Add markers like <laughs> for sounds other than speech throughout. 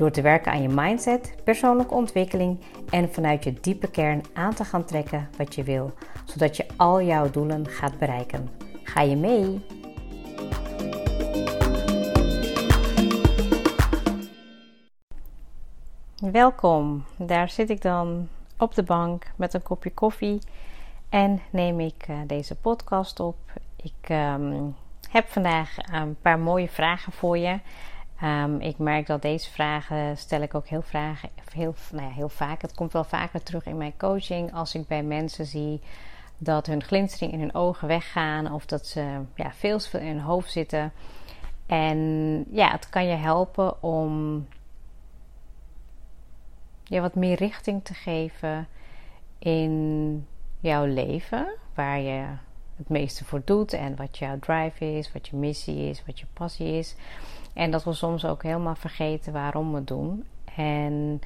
Door te werken aan je mindset, persoonlijke ontwikkeling en vanuit je diepe kern aan te gaan trekken wat je wil, zodat je al jouw doelen gaat bereiken. Ga je mee? Welkom, daar zit ik dan op de bank met een kopje koffie en neem ik uh, deze podcast op. Ik um, heb vandaag een paar mooie vragen voor je. Um, ik merk dat deze vragen stel ik ook heel, vragen, heel, nou ja, heel vaak. Het komt wel vaker terug in mijn coaching als ik bij mensen zie dat hun glinstering in hun ogen weggaan of dat ze ja, veel in hun hoofd zitten. En ja, het kan je helpen om je wat meer richting te geven in jouw leven, waar je het meeste voor doet en wat jouw drive is, wat je missie is, wat je passie is. En dat we soms ook helemaal vergeten waarom we het doen. En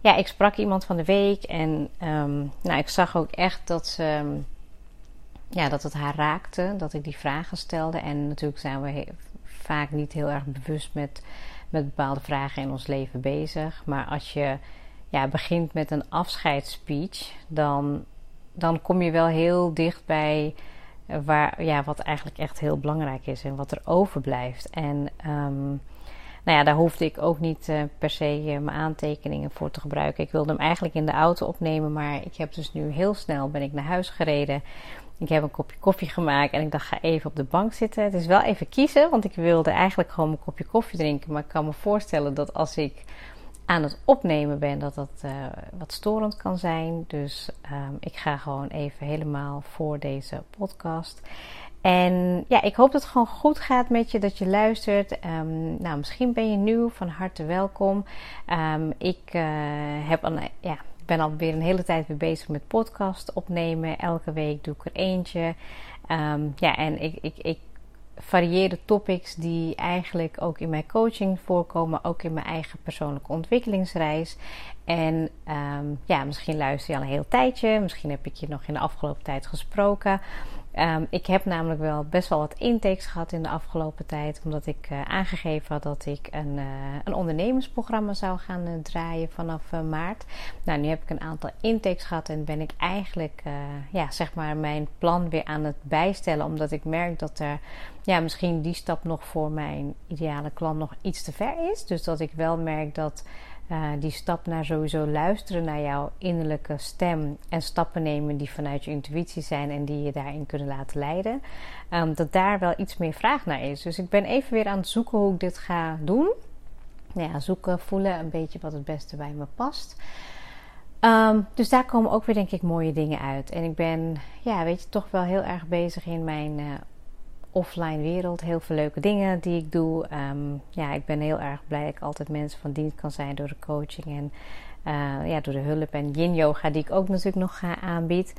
ja, ik sprak iemand van de week en um, nou, ik zag ook echt dat ze. Ja, dat het haar raakte, dat ik die vragen stelde. En natuurlijk zijn we vaak niet heel erg bewust met, met bepaalde vragen in ons leven bezig. Maar als je ja, begint met een afscheidsspeech, dan, dan kom je wel heel dicht bij waar, ja, wat eigenlijk echt heel belangrijk is en wat er overblijft. En um, nou ja, daar hoefde ik ook niet uh, per se uh, mijn aantekeningen voor te gebruiken. Ik wilde hem eigenlijk in de auto opnemen, maar ik heb dus nu heel snel ben ik naar huis gereden. Ik heb een kopje koffie gemaakt en ik dacht ga even op de bank zitten. Het is wel even kiezen, want ik wilde eigenlijk gewoon een kopje koffie drinken. Maar ik kan me voorstellen dat als ik aan het opnemen ben, dat dat uh, wat storend kan zijn. Dus um, ik ga gewoon even helemaal voor deze podcast. En ja, ik hoop dat het gewoon goed gaat met je, dat je luistert. Um, nou, misschien ben je nieuw, van harte welkom. Um, ik uh, heb al, ja, ben alweer een hele tijd weer bezig met podcast opnemen. Elke week doe ik er eentje. ja, en ik, ik, ik varieerde topics die eigenlijk ook in mijn coaching voorkomen, ook in mijn eigen persoonlijke ontwikkelingsreis. En um, ja, misschien luister je al een heel tijdje, misschien heb ik je nog in de afgelopen tijd gesproken. Um, ik heb namelijk wel best wel wat intakes gehad in de afgelopen tijd, omdat ik uh, aangegeven had dat ik een, uh, een ondernemersprogramma zou gaan uh, draaien vanaf maart. Nou, nu heb ik een aantal intakes gehad en ben ik eigenlijk, ja, zeg maar, mijn plan weer aan het bijstellen, omdat ik merk dat er, ja, misschien die stap nog voor mijn ideale klant nog iets te ver is. Dus dat ik wel merk dat uh, die stap naar sowieso luisteren naar jouw innerlijke stem en stappen nemen die vanuit je intuïtie zijn en die je daarin kunnen laten leiden, um, dat daar wel iets meer vraag naar is. Dus ik ben even weer aan het zoeken hoe ik dit ga doen. Nou ja, zoeken, voelen een beetje wat het beste bij me past. Um, dus daar komen ook weer denk ik mooie dingen uit. En ik ben, ja, weet je, toch wel heel erg bezig in mijn uh, offline wereld. Heel veel leuke dingen die ik doe. Um, ja, ik ben heel erg blij dat ik altijd mensen van dienst kan zijn door de coaching en uh, ja, door de hulp en yin yoga die ik ook natuurlijk nog ga aanbied.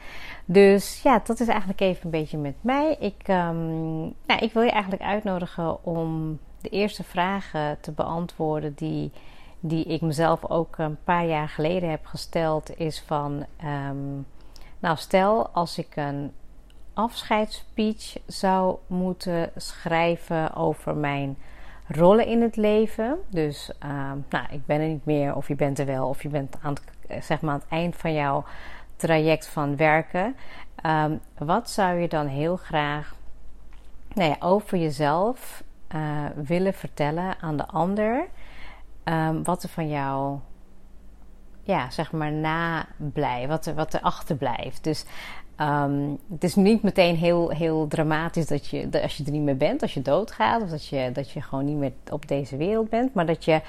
Dus ja, dat is eigenlijk even een beetje met mij. Ik, um, nou, ik wil je eigenlijk uitnodigen om de eerste vragen te beantwoorden die, die ik mezelf ook een paar jaar geleden heb gesteld. Is van, um, nou stel als ik een afscheidsspeech zou moeten schrijven over mijn rollen in het leven. Dus uh, nou, ik ben er niet meer, of je bent er wel, of je bent aan het, zeg maar het eind van jouw traject van werken. Um, wat zou je dan heel graag nou ja, over jezelf uh, willen vertellen aan de ander? Um, wat er van jou ja, zeg maar nablijft, wat er, wat er achterblijft. Dus Um, het is niet meteen heel, heel dramatisch dat je, als je er niet meer bent, als je doodgaat, of dat je, dat je gewoon niet meer op deze wereld bent, maar dat je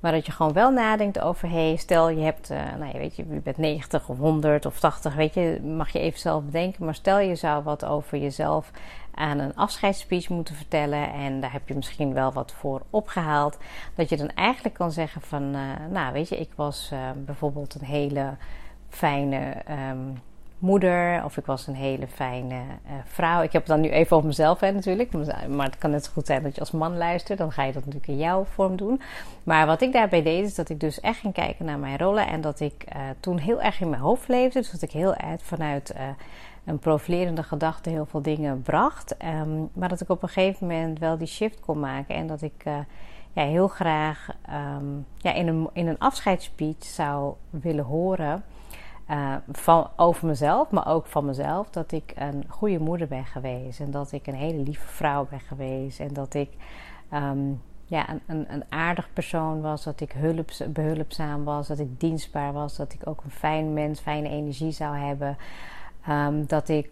Maar dat je gewoon wel nadenkt over, hey, stel je hebt, uh, nou je weet je, je bent 90 of 100 of 80, weet je, mag je even zelf bedenken. Maar stel je zou wat over jezelf aan een afscheidsspeech moeten vertellen en daar heb je misschien wel wat voor opgehaald. Dat je dan eigenlijk kan zeggen van, uh, nou weet je, ik was uh, bijvoorbeeld een hele fijne um, moeder of ik was een hele fijne uh, vrouw. Ik heb het dan nu even over mezelf hè, natuurlijk, maar het kan net zo goed zijn dat je als man luistert. Dan ga je dat natuurlijk in jouw vorm doen. Maar wat ik daarbij deed is dat ik dus echt ging kijken naar mijn rollen en dat ik toen heel erg in mijn hoofd leefde. Dus dat ik heel erg vanuit een profilerende gedachte heel veel dingen bracht. Um, maar dat ik op een gegeven moment wel die shift kon maken. En dat ik ja, heel graag um, ja, in, een, in een afscheidsspeech zou willen horen. Uh, van, over mezelf, maar ook van mezelf. Dat ik een goede moeder ben geweest. En dat ik een hele lieve vrouw ben geweest. En dat ik um, ja, een, een, een, aardig persoon was. Dat ik behulpzaam was. Dat ik dienstbaar was. Dat ik ook een fijn mens, fijne energie zou hebben. Um, dat ik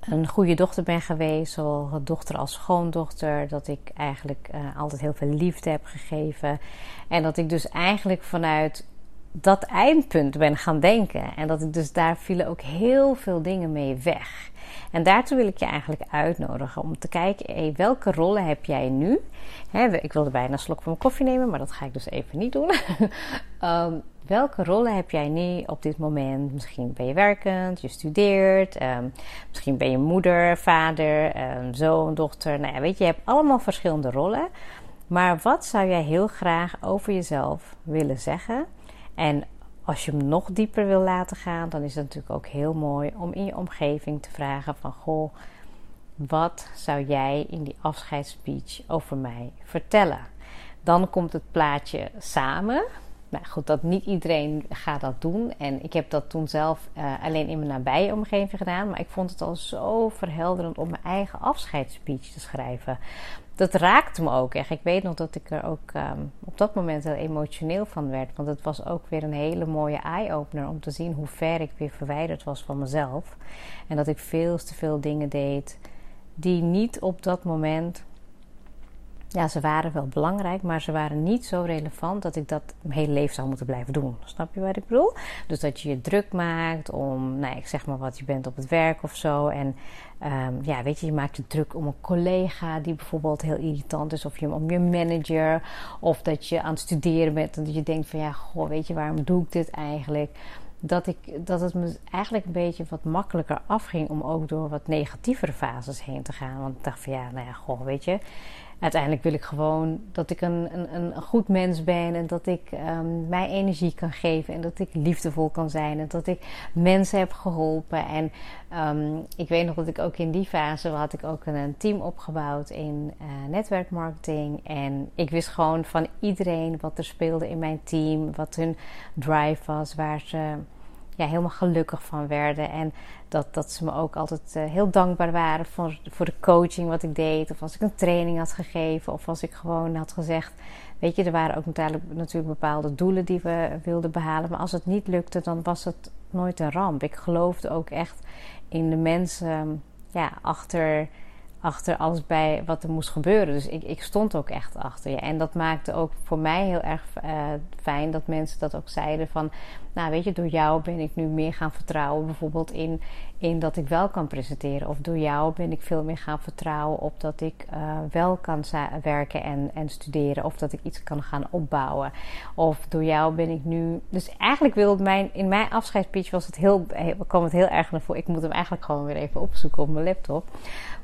een goede dochter ben geweest, zowel dochter als schoondochter. Dat ik eigenlijk uh, altijd heel veel liefde heb gegeven. En dat ik dus eigenlijk vanuit dat eindpunt ben gaan denken. En dat ik dus daar vielen ook heel veel dingen mee weg. En daartoe wil ik je eigenlijk uitnodigen om te kijken, hey, welke rollen heb jij nu? Ik wilde bijna een slok van mijn koffie nemen, maar dat ga ik dus even niet doen. um, <laughs> welke rollen heb jij nu op dit moment? Misschien ben je werkend, je studeert, um, misschien ben je moeder, vader, um, zoon, dochter. Nou ja, weet je, je hebt allemaal verschillende rollen. Maar wat zou jij heel graag over jezelf willen zeggen? En als je hem nog dieper wil laten gaan, dan is het natuurlijk ook heel mooi om in je omgeving te vragen van goh, wat zou jij in die afscheidsspeech over mij vertellen? Dan komt het plaatje samen. Nou goed, dat niet iedereen gaat dat doen. En ik heb dat toen zelf uh, alleen in mijn nabije omgeving gedaan. Maar ik vond het al zo verhelderend om mijn eigen afscheidsspeech te schrijven. Dat raakte me ook echt. Ik weet nog dat ik er ook um, op dat moment heel emotioneel van werd. Want het was ook weer een hele mooie eye-opener om te zien hoe ver ik weer verwijderd was van mezelf. En dat ik veel te veel dingen deed die niet op dat moment ja, ze waren wel belangrijk, maar ze waren niet zo relevant dat ik dat mijn hele leven zou moeten blijven doen. Snap je wat ik bedoel? Dus dat je je druk maakt om, nou, ik zeg maar wat, je bent op het werk of zo. En um, ja, weet je, je maakt je druk om een collega die bijvoorbeeld heel irritant is, of je, om je manager, of dat je aan het studeren bent en dat je denkt van ja, goh, weet je, waarom doe ik dit eigenlijk? dat, ik, dat het me eigenlijk een beetje wat makkelijker afging om ook door wat negatievere fases heen te gaan. Want ik dacht van ja, nou ja, goh, weet je uiteindelijk wil ik gewoon dat ik een, een, een goed mens ben en dat ik um, mij energie kan geven en dat ik liefdevol kan zijn en dat ik mensen heb geholpen. En um, ik weet nog dat ik ook in die fase had ik ook een, team opgebouwd in uh, netwerkmarketing en ik wist gewoon van iedereen wat er speelde in mijn team, wat hun drive was, waar ze ja, helemaal gelukkig van werden. En dat, dat ze me ook altijd uh, heel dankbaar waren voor, voor de coaching wat ik deed. Of als ik een training had gegeven. Of als ik gewoon had gezegd. Weet je, er waren ook natuurlijk, natuurlijk bepaalde doelen die we wilden behalen. Maar als het niet lukte, dan was het nooit een ramp. Ik geloofde ook echt in de mensen ja, achter achter alles bij wat er moest gebeuren. Dus ik, ik stond ook echt achter je. En dat maakte ook voor mij heel erg uh, fijn dat mensen dat ook zeiden van... Nou, weet je, door jou ben ik nu meer gaan vertrouwen bijvoorbeeld in, in dat ik wel kan presenteren. Of door jou ben ik veel meer gaan vertrouwen op dat ik uh, wel kan werken en, en studeren. Of dat ik iets kan gaan opbouwen. Of door jou ben ik nu... Dus eigenlijk wil mijn... In mijn afscheidspitch was het heel, kwam het heel erg naar voren. Ik moet hem eigenlijk gewoon weer even opzoeken op mijn laptop.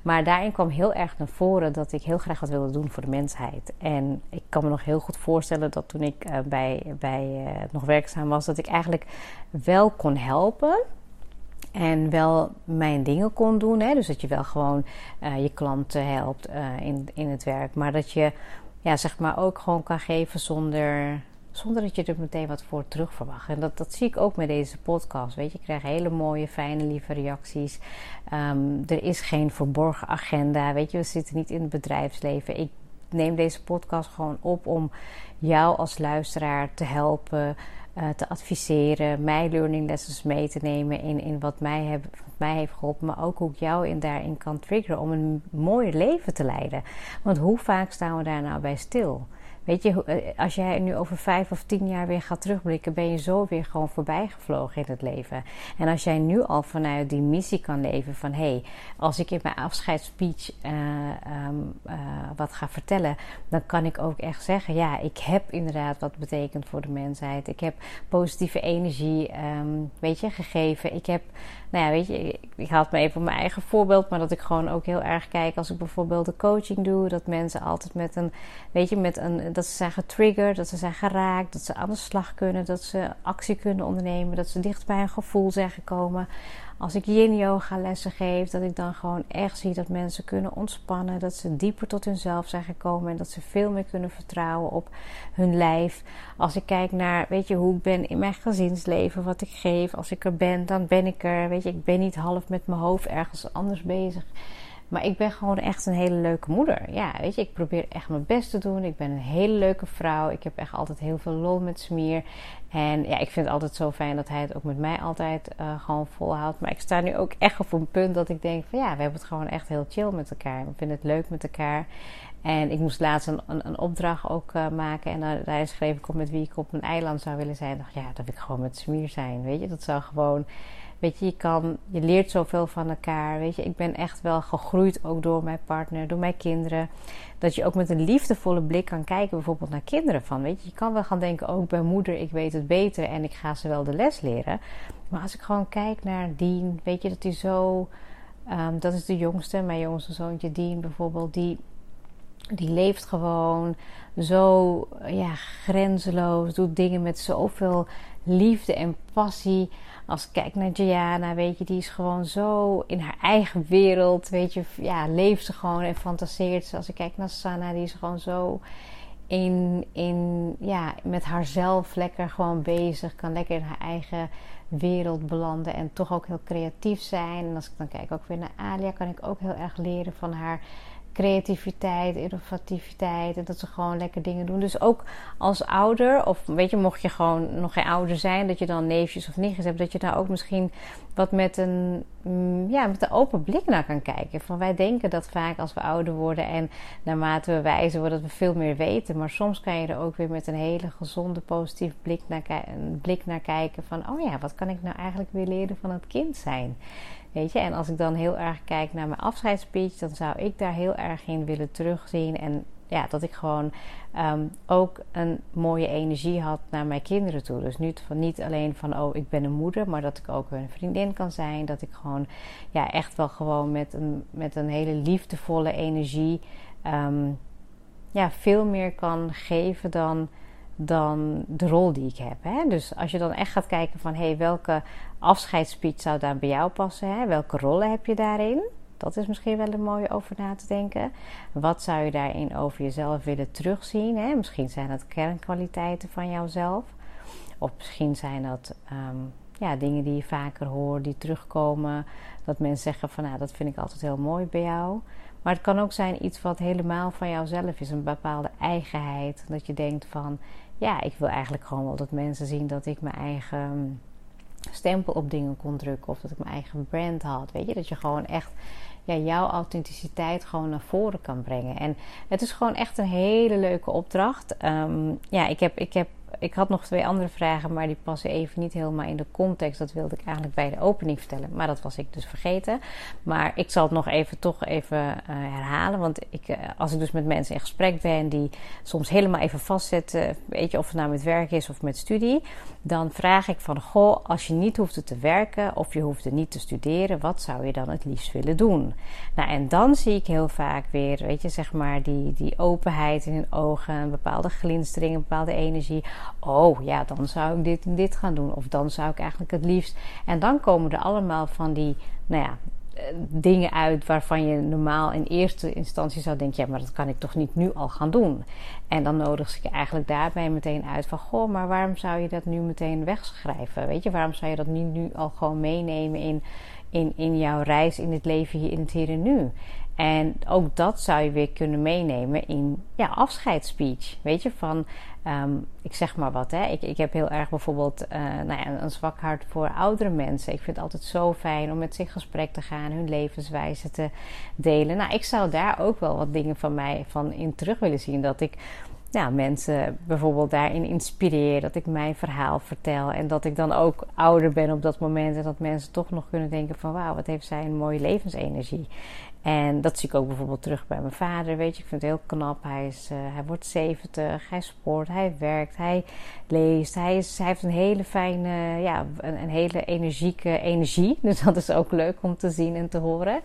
Maar daarin kwam heel erg naar voren dat ik heel graag wat wilde doen voor de mensheid. En ik kan me nog heel goed voorstellen dat toen ik uh, bij, bij uh, nog werkzaam was, dat ik eigenlijk wel kon helpen. En wel mijn dingen kon doen. Hè? Dus dat je wel gewoon uh, je klanten helpt in, in het werk. Maar dat je ja, zeg maar ook gewoon kan geven zonder zonder dat je er meteen wat voor terug verwacht. En dat, dat zie ik ook met deze podcast. Weet je, ik krijg hele mooie, fijne, lieve reacties. Um, er is geen verborgen agenda. Weet je, we zitten niet in het bedrijfsleven. Ik neem deze podcast gewoon op om jou als luisteraar te helpen. Uh, te adviseren, mij learning lessons mee te nemen in, in wat, mij heb, mij heeft geholpen, maar ook hoe ik jou in, daarin kan triggeren om een mooier leven te leiden. Want hoe vaak staan we daar nou bij stil? Weet je, eh, als jij nu over vijf of tien jaar weer gaat terugblikken, ben je zo weer gewoon voorbij gevlogen in het leven. En als jij nu al vanuit die missie kan leven van hé, hey, als ik in mijn afscheidsspeech uh, um, uh, wat ga vertellen, dan kan ik ook echt zeggen, ja, ik heb inderdaad wat betekend voor de mensheid. Ik heb positieve energie, um, weet je, gegeven. Ik heb nou ja, weet je, ik haal het me even op mijn eigen voorbeeld, maar dat ik gewoon ook heel erg kijk als ik bijvoorbeeld de coaching doe, dat mensen altijd met een, weet je, met een, dat ze zijn getriggerd, dat ze zijn geraakt, dat ze aan de slag kunnen, dat ze actie kunnen ondernemen, dat ze dicht bij een gevoel zijn gekomen als ik yin yoga lessen geef, dat ik dan gewoon echt zie dat mensen kunnen ontspannen, dat ze dieper tot hunzelf zijn gekomen en dat ze veel meer kunnen vertrouwen op hun lijf. Als ik kijk naar, weet je, hoe ik ben in mijn gezinsleven, wat ik geef, als ik er ben, dan ben ik er. Weet je, ik ben niet half met mijn hoofd ergens anders bezig. Maar ik ben gewoon echt een hele leuke moeder. Ja, weet je, ik probeer echt mijn best te doen. Ik ben een hele leuke vrouw. Ik heb echt altijd heel veel lol met Smier. En ja, ik vind het altijd zo fijn dat hij het ook met mij altijd uh, gewoon volhoudt. Maar ik sta nu ook echt op een punt dat ik denk van ja, we hebben het gewoon echt heel chill met elkaar. We vinden het leuk met elkaar. En ik moest laatst een, een, opdracht ook uh, maken. En daar, daar schreef ik op met wie ik op een eiland zou willen zijn. Ik dacht, ja, dat wil ik gewoon met Smier zijn. Weet je, dat zou gewoon Weet je, je, kan, je leert zoveel van elkaar. Weet je, ik ben echt wel gegroeid ook door mijn partner, door mijn kinderen. Dat je ook met een liefdevolle blik kan kijken, bijvoorbeeld naar kinderen. Van, weet je, je kan wel gaan denken: oh, ik ben moeder, ik weet het beter en ik ga ze wel de les leren. Maar als ik gewoon kijk naar Dien, weet je dat hij zo. Um, dat is de jongste, mijn jongste zoontje Dien bijvoorbeeld, die die leeft gewoon zo ja, grenzeloos, doet dingen met zoveel liefde en passie. Als ik kijk naar Gianna, weet je, die is gewoon zo in haar eigen wereld. Weet je, ja, leeft ze gewoon en fantaseert ze. Als ik kijk naar Sanna, die is gewoon zo in, in, ja, met haarzelf lekker gewoon bezig. Kan lekker in haar eigen wereld belanden en toch ook heel creatief zijn. En als ik dan kijk ook weer naar Alia, kan ik ook heel erg leren van haar creativiteit, innovativiteit. En dat ze gewoon lekker dingen doen. Dus ook als ouder, of weet je, mocht je gewoon nog geen ouder zijn, dat je dan neefjes of nichtjes hebt, dat je daar ook misschien wat met een, mm, ja, met een open blik naar kan kijken. Van wij denken dat vaak als we ouder worden en naarmate we wijzer worden, dat we veel meer weten. Maar soms kan je er ook weer met een hele gezonde, positieve blik naar, blik naar kijken. Van, oh ja, wat kan ik nou eigenlijk weer leren van het kind zijn? Weet je, en als ik dan heel erg kijk naar mijn afscheidsspeech, dan zou ik daar heel erg in willen terugzien. En ja, dat ik gewoon um, ook een mooie energie had naar mijn kinderen toe. Dus niet, van, niet alleen van, oh, ik ben een moeder, maar dat ik ook een vriendin kan zijn. Dat ik gewoon, ja, echt wel gewoon met een, met een hele liefdevolle energie, um, ja, veel meer kan geven dan dan de rol die ik heb. Hè? Dus als je dan echt gaat kijken van hey, welke afscheidsspeech zou daar bij jou passen? Hè? Welke rollen heb je daarin? Dat is misschien wel een mooie over na te denken. Wat zou je daarin over jezelf willen terugzien? Hè? Misschien zijn dat kernkwaliteiten van jouzelf. Of misschien zijn dat um, ja, dingen die je vaker hoort, die terugkomen. Dat mensen zeggen van nou, dat vind ik altijd heel mooi bij jou. Maar het kan ook zijn iets wat helemaal van jouzelf is. Een bepaalde eigenheid. Dat je denkt van ja, ik wil eigenlijk gewoon wel dat mensen zien dat ik mijn eigen stempel op dingen kon drukken. Of dat ik mijn eigen brand had. Weet je, dat je gewoon echt ja, jouw authenticiteit gewoon naar voren kan brengen. En het is gewoon echt een hele leuke opdracht. Um, ja, ik heb, ik heb ik had nog twee andere vragen, maar die passen even niet helemaal in de context. Dat wilde ik eigenlijk bij de opening vertellen, maar dat was ik dus vergeten. Maar ik zal het nog even toch even uh, herhalen. Want ik, uh, als ik dus met mensen in gesprek ben die soms helemaal even vastzetten, weet je of het nou met werk is of met studie, dan vraag ik van goh, als je niet hoeft te werken of je hoeft niet te studeren, wat zou je dan het liefst willen doen? Nou, en dan zie ik heel vaak weer, weet je, zeg maar die, die openheid in hun ogen, een bepaalde glinstering, een bepaalde energie oh ja, dan zou ik dit en dit gaan doen. Of dan zou ik eigenlijk het liefst. En dan komen er allemaal van die, nou ja, eh, dingen uit waarvan je normaal in eerste instantie zou denken: ja, maar dat kan ik toch niet nu al gaan doen. En dan nodig ze je eigenlijk daarbij meteen uit van: goh, maar waarom zou je dat nu meteen wegschrijven? Weet je, waarom zou je dat niet nu al gewoon meenemen in, in, in jouw reis in het leven hier in het hier en nu? En ook dat zou je weer kunnen meenemen in ja, afscheidsspeech. Weet je, van um, ik zeg maar wat. Hè. Ik, ik heb heel erg bijvoorbeeld uh, nou ja, een zwak hart voor oudere mensen. Ik vind het altijd zo fijn om met ze in gesprek te gaan, hun levenswijze te delen. Nou, ik zou daar ook wel wat dingen van mij van in terug willen zien. Dat ik mensen bijvoorbeeld daarin inspireer. Dat ik mijn verhaal vertel. En dat ik dan ook ouder ben op dat moment. En dat mensen toch nog kunnen denken van wauw, wat heeft zij een mooie levensenergie. En dat zie ik ook bijvoorbeeld terug bij mijn vader. Weet je, ik vind het heel knap. Hij, is, uh, hij wordt 70, hij sport, hij werkt, hij leest. Hij, heeft een hele fijne, ja, een hele energieke energie. <laughs> Dus dat is ook leuk om te zien en te horen.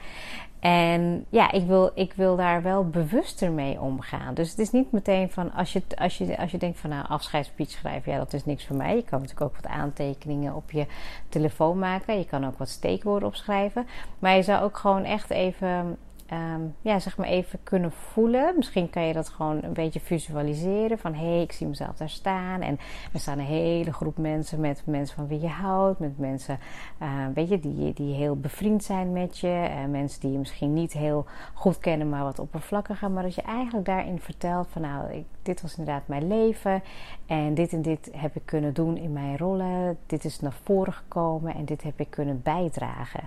En ja, ik wil, ik wil daar wel bewuster mee omgaan. Dus het is niet meteen van als je, als je, als je denkt van nou afscheidsspeech schrijven, ja, dat is niks voor mij. Je kan natuurlijk ook wat aantekeningen op je telefoon maken. Je kan ook wat steekwoorden opschrijven. Maar je zou ook gewoon echt even Ehm, ja, zeg maar even kunnen voelen. Misschien kan je dat gewoon een beetje visualiseren. Van hé, hey, ik zie mezelf daar staan. En er staan een hele groep mensen met mensen van wie je houdt. Met mensen uh, weet je, die, die heel bevriend zijn met je. Uh, mensen die je misschien niet heel goed kennen, maar wat oppervlakkiger. Maar dat je eigenlijk daarin vertelt van nou, ik, dit was inderdaad mijn leven. En dit en dit heb ik kunnen doen in mijn rollen. Dit is naar voren gekomen en dit heb ik kunnen bijdragen.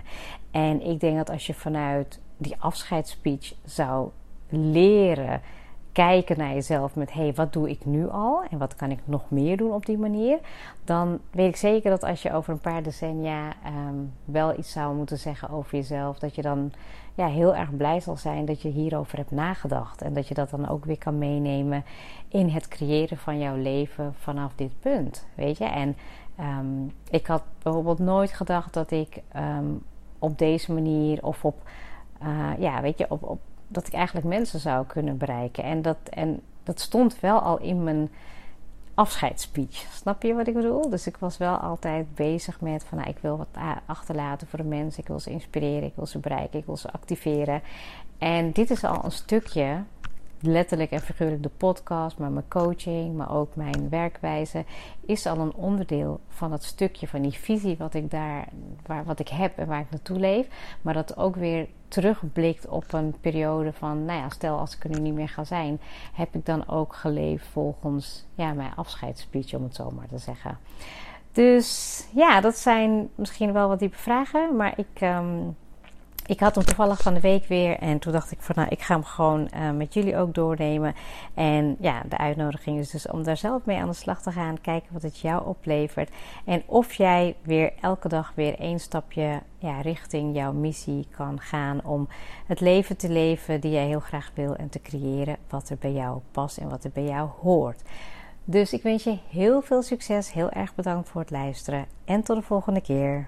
En ik denk dat als je vanuit die afscheidsspeech zou leren kijken naar jezelf met hey, wat doe ik nu al en wat kan ik nog meer doen op die manier, dan weet ik zeker dat als je over een paar decennia um, wel iets zou moeten zeggen over jezelf, dat je dan ja, heel erg blij zal zijn dat je hierover hebt nagedacht en dat je dat dan ook weer kan meenemen in het creëren van jouw leven vanaf dit punt, weet je? En um, ik had bijvoorbeeld nooit gedacht dat ik um, op deze manier of op uh, ja, weet je, op, op, dat ik eigenlijk mensen zou kunnen bereiken. En dat, en dat stond wel al in mijn afscheidsspeech. Snap je wat ik bedoel? Dus ik was wel altijd bezig met van nou, ik wil wat achterlaten voor de mensen. Ik wil ze inspireren, ik wil ze bereiken, ik wil ze activeren. En dit is al een stukje letterlijk en figuurlijk de podcast, maar mijn coaching, maar ook mijn werkwijze, is al een onderdeel van dat stukje van die visie wat ik daar, waar, wat ik heb en waar ik naartoe leef. Maar dat ook weer terugblikt op een periode van, nou ja, stel als ik er nu niet meer ga zijn, heb ik dan ook geleefd volgens ja, mijn afscheidsspeech, om het zo maar te zeggen. Dus ja, dat zijn misschien wel wat diepe vragen, maar ik. Um, ik had hem toevallig van de week weer. En toen dacht ik van nou, ik ga hem gewoon uh, met jullie ook doornemen. En ja, de uitnodiging is dus om daar zelf mee aan de slag te gaan. Kijken wat het jou oplevert. En of jij weer elke dag weer één stapje ja, richting jouw missie kan gaan. Om het leven te leven die jij heel graag wil. En te creëren wat er bij jou past en wat er bij jou hoort. Dus ik wens je heel veel succes. Heel erg bedankt voor het luisteren. En tot de volgende keer.